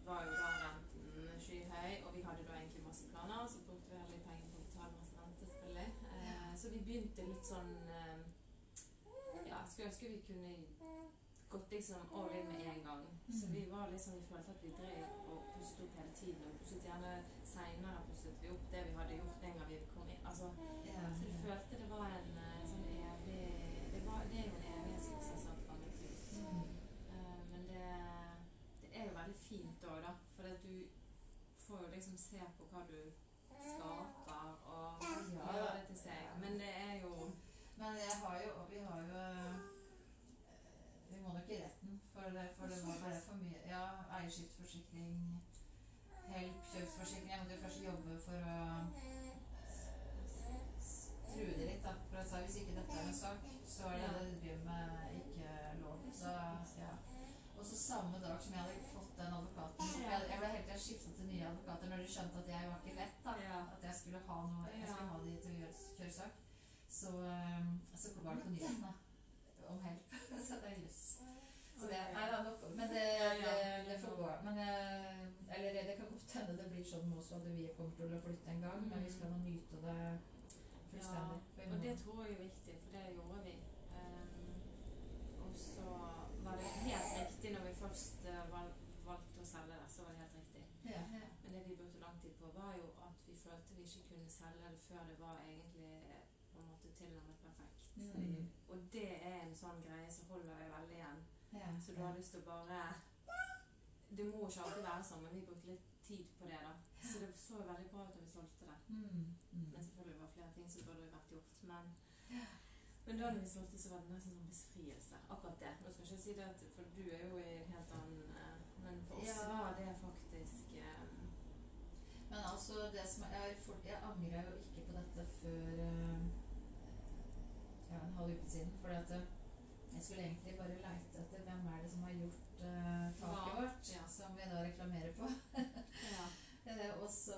var jo da renten skyhøy, og vi hadde da egentlig masse planer. Så brukte vi heller penger på å betale masse rente, selvfølgelig. Eh, så vi begynte litt sånn uh, Ja, skulle ønske vi kunne gått liksom all in med en gang. Så vi var liksom, vi følte at vi drev og pustet opp hele tiden. Og pustet gjerne seinere pustet vi opp det vi hadde gjort den gang vi kom inn. Altså, så vi følte det var en eh, sånn evig Det, var, det er jo en evighetsprosess av et gammelt hus. Mm. Eh, men det, det er jo veldig fint òg, da. For at du får jo liksom se på hva du skaper, og Ja. gjøre det til seg. Men det er jo Men jeg har jo og Vi har jo eh, Vi må nok i retten, for det, for det må være for mye Ja, eierskiftsforsikring, help, kjøpsforsikring Jeg måtte jo først jobbe for å eh, true det litt, da. For jeg sa hvis ikke dette er en sak, så er det det du driver med, ikke lov. Så, ja. Og så samme dag som jeg hadde fått den advokaten Jeg, jeg ble helt til jeg skifta til nye advokater når de skjønte at jeg var ikke lett. da Ja. At jeg skulle ha noe Jeg skulle ha de til å gjøre, kjøre sak. Så, um, så var det på nyhetene om help. [LAUGHS] så det er jøss. Så det nei, da, nok, Men det, det, det får gå. Men eh, eller det kan godt hende det blir sånn også at vi kommer til å flytte en gang, men vi skal nå nyte det fullstendig. Ja, Og det tror jeg er viktig, for det gjorde vi. Um, og så var det helt riktig når vi først uh, valgte å selge det, så var det helt riktig. ja, ja. Men det vi brukte lang tid på, var jo at vi følte vi ikke kunne selge det før det var egentlig på en måte tilnærmet perfekt. Mm. Og det er en sånn greie som holder jeg veldig igjen. Ja, Så du har lyst til å bare Det må ikke alltid være sånn, men vi brukte litt tid på det, da. Så det så veldig bra ut da vi solgte det. Mm. Mm. Men selvfølgelig var det flere ting som burde vært gjort. Men, men da vi solgte, så var det nesten sånn befrielse. Akkurat det. Nå skal jeg ikke si det, at, for du er jo i en helt annen eh, Men for oss Ja. var det faktisk eh, Men altså, det som er, jeg, for, jeg angrer jo ikke på dette før eh, ja, en halv uke siden. Fordi at eh, jeg skulle egentlig bare leite etter hvem er det som har gjort uh, taket vårt, ja. som vi da reklamerer på. Ja. [LAUGHS] Og så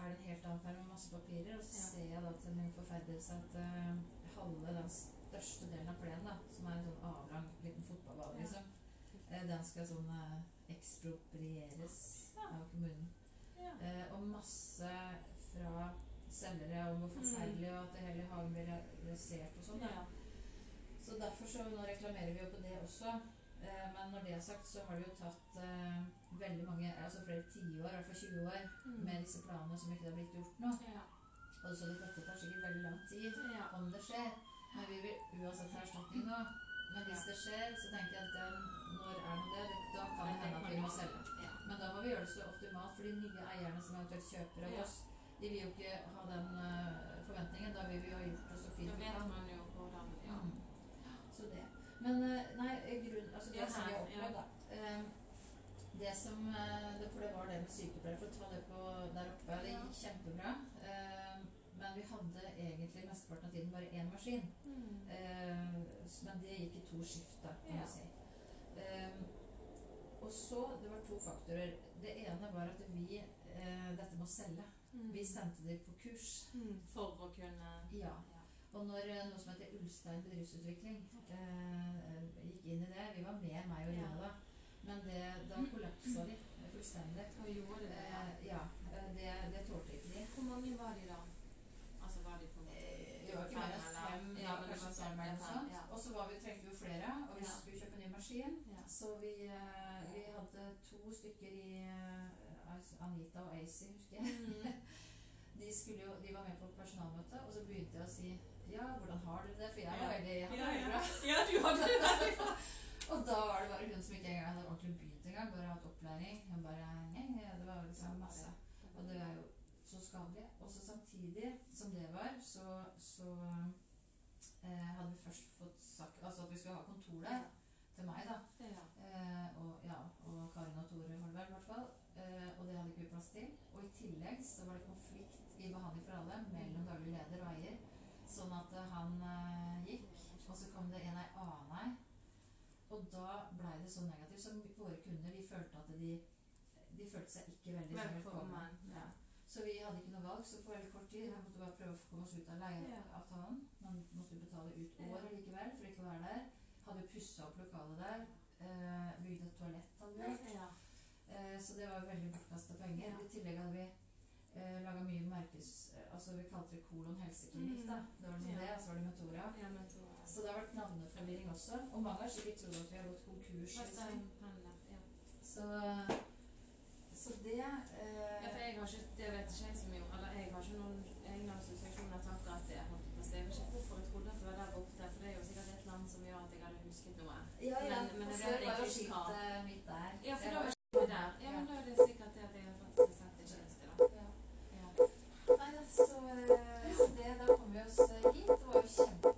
er det en helt annen perm med masse papirer, og så ser jeg da til min forferdelse at uh, halve den største delen av plenen, da, som er en sånn avlang liten fotballbane, Ja. liksom, uh, den skal sånn eksproprieres av kommunen. Eh, og masse fra selgere om hvor forferdelig og at det hele hagen blir rasert og sånn. Ja. Så derfor så nå reklamerer vi jo på det også. Eh, men når det er sagt, så har det jo tatt eh, veldig mange, altså flere tiår, i hvert fall 20 år, Mm. med disse planene som ikke har blitt gjort nå. Ja. Og så det dette tar sikkert veldig lang tid Ja. om det skjer. Men vi vil uansett ha erstatning nå. Men hvis det skjer, så tenker jeg at den, når er nå død det, da kan det hende at vi må selge. Da må vi gjøre det så optimalt for de nye eierne som eventuelt kjøper av oss. De vil jo ikke ha den uh, forventningen. Da vil vi jo ha gjort det så Da fint vi vet kan. man jo hvordan Ja. Mm. Så det. Men uh, nei, grunn, altså det som vi har opplevd, da. eh, det som det, For det var det med sykepleiere, for å ta det på der oppe. Det gikk kjempebra. Men vi hadde egentlig mesteparten av tiden bare én maskin. Mm. Men det gikk i to skift, da, kan Ja. du si. Og så Det var to faktorer. Det ene var at vi eh, Dette med å selge. Mm. Vi sendte dem på kurs. Mm. For å kunne Ja. Og når eh, noe som heter Ulstein bedriftsutvikling eh, gikk inn i det Vi var med, meg og. Rune, da. Men det, da kollapsa de fullstendig. Og gjorde det, ja. Eh, ja, eh, det, det tålte ikke de. Hvor mange var de da? Altså var de på Eh, Det var ikke mer enn fem, Ja, kanskje fem eller noe sånt. Og så var vi, trengte vi jo flere, og vi skulle kjøpe en ny maskin. Ja. Så vi, eh, vi hadde to stykker i eh, Anita og Acy, husker jeg. Mm. [LAUGHS] De, jo, de var med på personalmøte, og så begynte jeg å si ja, hvordan har dere det? For jeg var veldig jeg Ja, det bra. ja, du har det! [LAUGHS] Og da var det bare hun som ikke engang hadde ordentlig begynt engang, bare hatt opplæring. Hun bare «Nei, nei», Det var liksom masse. Og det er jo så skadelig. Og så samtidig som det var, så, så eh, hadde vi først fått sagt altså at vi skulle ha kontor der til meg, da. Ja. Eh, og, ja, og Karin og Tore Holberg, i hvert fall. Eh, og det hadde ikke vi plass til. Og i tillegg så var det konflikt i Behandling for alle mellom daglig leder og eier. Sånn at eh, han eh, gikk, og så kom det en ei annen ei. Og da blei det så negativt. Så våre kunder de følte at de, de følte seg ikke veldig. Velkommen. Ja. Så vi hadde ikke noe valg. Så for veldig kort tid vi måtte bare prøve å komme oss ut av leieavtalen. Man måtte betale ut året likevel for ikke å være der. Hadde pussa opp lokalet der. Eh, bygde et toalett hadde vi gjort. Ja. Eh, så det var jo veldig bortkasta penger. I tillegg hadde vi eh, laga mye merkes... eh, Altså vi kalte det kolon helseklinikk, da. Det var liksom det, og så var det Metora. Ja, Metora. så det har vært navneforvirring også. Og mange har sikkert trodd at vi har gått konkurs. Liksom. Så, så det eh, Ja, jeg har ikke, det vet ikke jeg så mye om. Eller jeg har ikke noen egne assosiasjoner til akkurat det. holdt jeg på å si. Jeg vet ikke hvorfor jeg trodde at det var der borte, for det er jo sikkert som gjør at jeg hadde husket noe. Ja, ja. Men- men det var jo skiltet mitt der. Ja, for Det da var det der. Ja, men da er det sikkert det at jeg har faktisk det tjeneste, da. Ja. Ja. Nei da, så, så det, da kom vi oss eh, hit. Det var jo kjempe...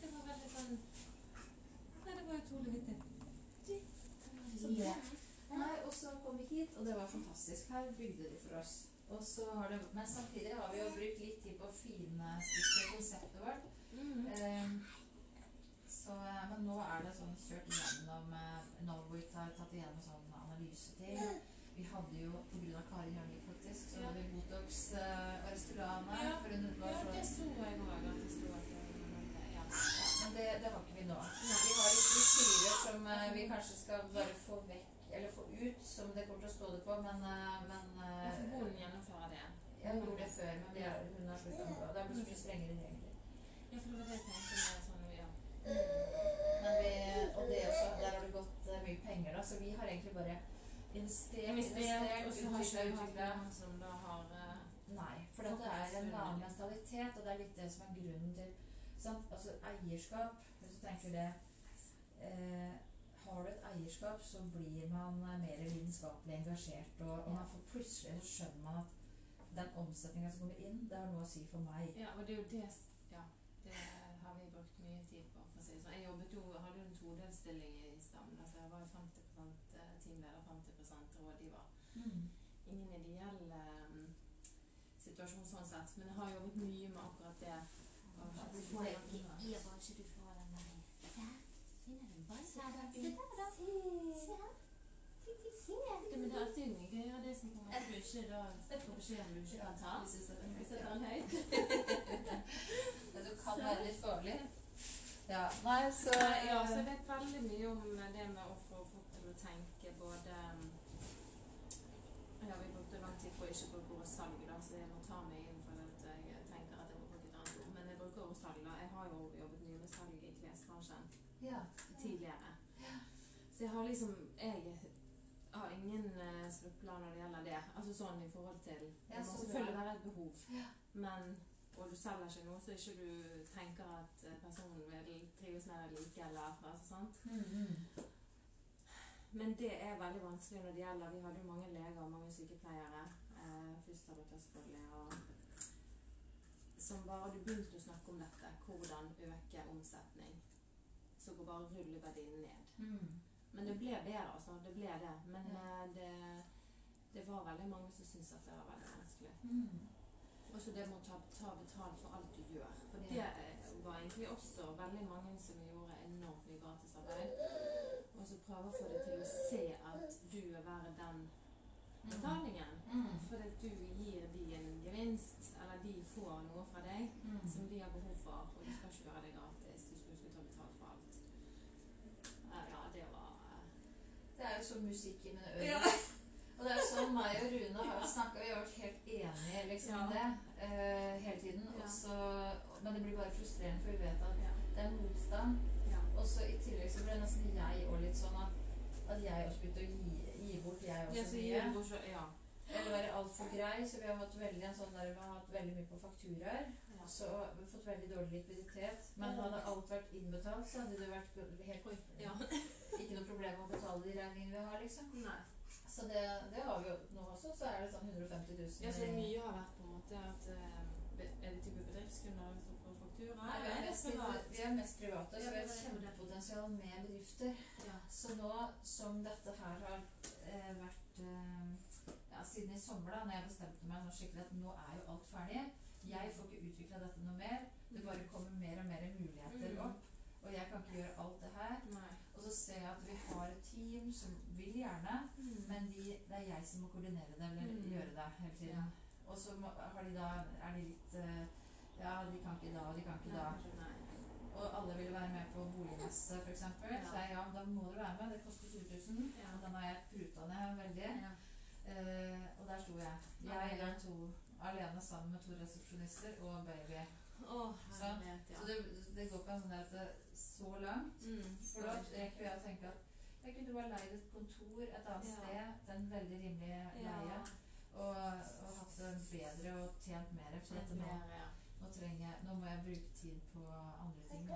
Det var veldig sånn Nei, det var utrolig vittig. Ja. Nei, og så kom vi hit, og det var fantastisk. Her bygde de for oss. Og så har det, men samtidig har vi jo brukt litt tid på å finstikke konseptet vårt. Mm. Ehm, så, eh, men nå er det sånn kjørt igjennom eh, Norwood har tatt igjennom sånn analyse til. Vi hadde jo, av Kari Hjørnevik faktisk, så hadde vi Botox eh, og Restylane. Ja. For hun var Ja, så det så jeg òg. At det sto at ja. Men det, det har ikke vi nå. Vi har litt strukturer som vi kanskje skal bare få vekk, eller få ut, som det kommer til å stå det på, men, eh, men eh, hun gjennomfører det. Jeg gjorde det før, men det, hun har sluttet med det. Det er blitt så mye strengere regler. Ja, for det var det jeg tenkte med sånn, ja. Men vi, og det også, der har det gått investert, investert, og så har egentlig ikke hatt utvikla. noen som da har eh, Nei, for det er en annen mentalitet, og det er litt det som er grunnen til sant? Altså eierskap, hvis du tenker det eh, Har du et eierskap, så blir man eh, mer lidenskapelig engasjert, og, og man får plutselig så skjønner man at den omsetninga som kommer inn, det har noe å si for meg. Ja, og det er jo det Ja, det har vi brukt mye tid på, for å si det sånn. Jeg jobbet jo, hadde jo en todelsstilling i Stammen. Altså jeg var jo 50% teamleder, 50% rådgiver. Mm. Ingen ideell um, situasjon sånn sett, men jeg har jobbet mye med akkurat det. Og jeg men det er alltid mye gøyere det som kommer at du ikke da får beskjed om du ikke kan ta. Vi setter den høyt. det kan være litt farlig. Ja, nei, så ja, så jeg vet veldig mye om det med å få folk til å tenke både Ja, vi brukte lang tid på å ikke bruke ordet salg, da, så jeg må ta meg inn for at jeg tenker at jeg må bruke et annet ord. Men jeg bruker ordet salg. da. Jeg har jo jobbet mye med salg i klesbransjen ja. Så jeg har liksom Jeg har ingen uh, skruppler når det gjelder det. Altså sånn i forhold til Det må selvfølgelig være et behov, men og du selger ikke noe så ikke du tenker at eh, personen vil trives med deg like, eller altså, sant? Mm, -hmm. Men det er veldig vanskelig når det gjelder Vi hadde jo mange leger og mange sykepleiere. Eh, fysioterapeuter selvfølgelig. Og som bare du begynte å snakke om dette, hvordan øke omsetning, så går bare rulleverdien ned. Mm. Men det ble bedre, altså. Det ble det. Men eh, det, det var veldig mange som syntes at det var veldig vanskelig. Mm. Også det med å ta, ta betalt for alt du gjør. For det var egentlig også veldig mange som gjorde enormt mye gratisarbeid. Og så prøve å få det til å se at du er verdt den betalingen. Mm. For du gir de en gevinst, eller de får noe fra deg Mm. som de har behov for. Og du skal ikke gjøre det gratis. Du skal huske å ta betalt for alt. Eh, Ja, det var eh, Det er jo som musikk i mine ører. Ja. Og det er sånn meg og Rune har snakka Vi har vært helt enige liksom, om Ja. det uh, hele tiden. Ja. Og men det blir bare frustrerende, for vi vet at Ja. det er motstand. ja. Og så i tillegg så ble nesten jeg òg litt sånn at, at jeg også begynte å gi, gi bort, jeg Ja, også så mye. bort så- Ja. Eller være altfor grei. Så vi har hatt veldig en sånn der, vi har hatt veldig mye på fakturaer. ja. Så vi har fått veldig dårlig likviditet. Men hadde alt vært innbetalt, så hadde det vært helt korrekt. Ja. Ikke noe problem å betale de regningene vi har, liksom. Nei. Så det, det har vi jo nå også. Så er det sånn 150 000. Ja, så mye har vært på en måte at eh, Er det type bedriftskunder som får faktura? Nei, vi er mest, vi er mest private, så vi har et kjempepotensial med bedrifter. Ja. Så nå som dette her har eh, vært eh, ja, siden i sommer, da når jeg bestemte meg nå skikkelig at nå er jo alt ferdig Jeg får ikke utvikla dette noe mer. Det bare kommer mer og mer muligheter Mm. opp. Og jeg kan ikke gjøre alt det her. Nei. Og så ser jeg at vi har et team som vil gjerne, men de, det er jeg som må koordinere det eller Mm. gjøre det hele tiden. Ja. Og så har de da, er de litt eh, Ja, de kan ikke da, de kan ikke da. Nei. Og alle ville være med på boligmesse, f.eks. Ja. Så jeg ja, da må du være med. Det koster 20 000. Ja. Og den har jeg pruta ned veldig. Ja. Uh, og der sto jeg. Jeg er to alene sammen med to resepsjonister og baby. Å, Så- herlighet, ja. Så det, det går ikke an sånn at det så langt. Mm. For da rekker jeg å tenke at jeg kunne bare leid et kontor et annet Ja. sted til en veldig rimelig leie. Og, og hatt det bedre og tjent mer. For dette nå, nå, trenger nå må jeg bruke tid på andre ting.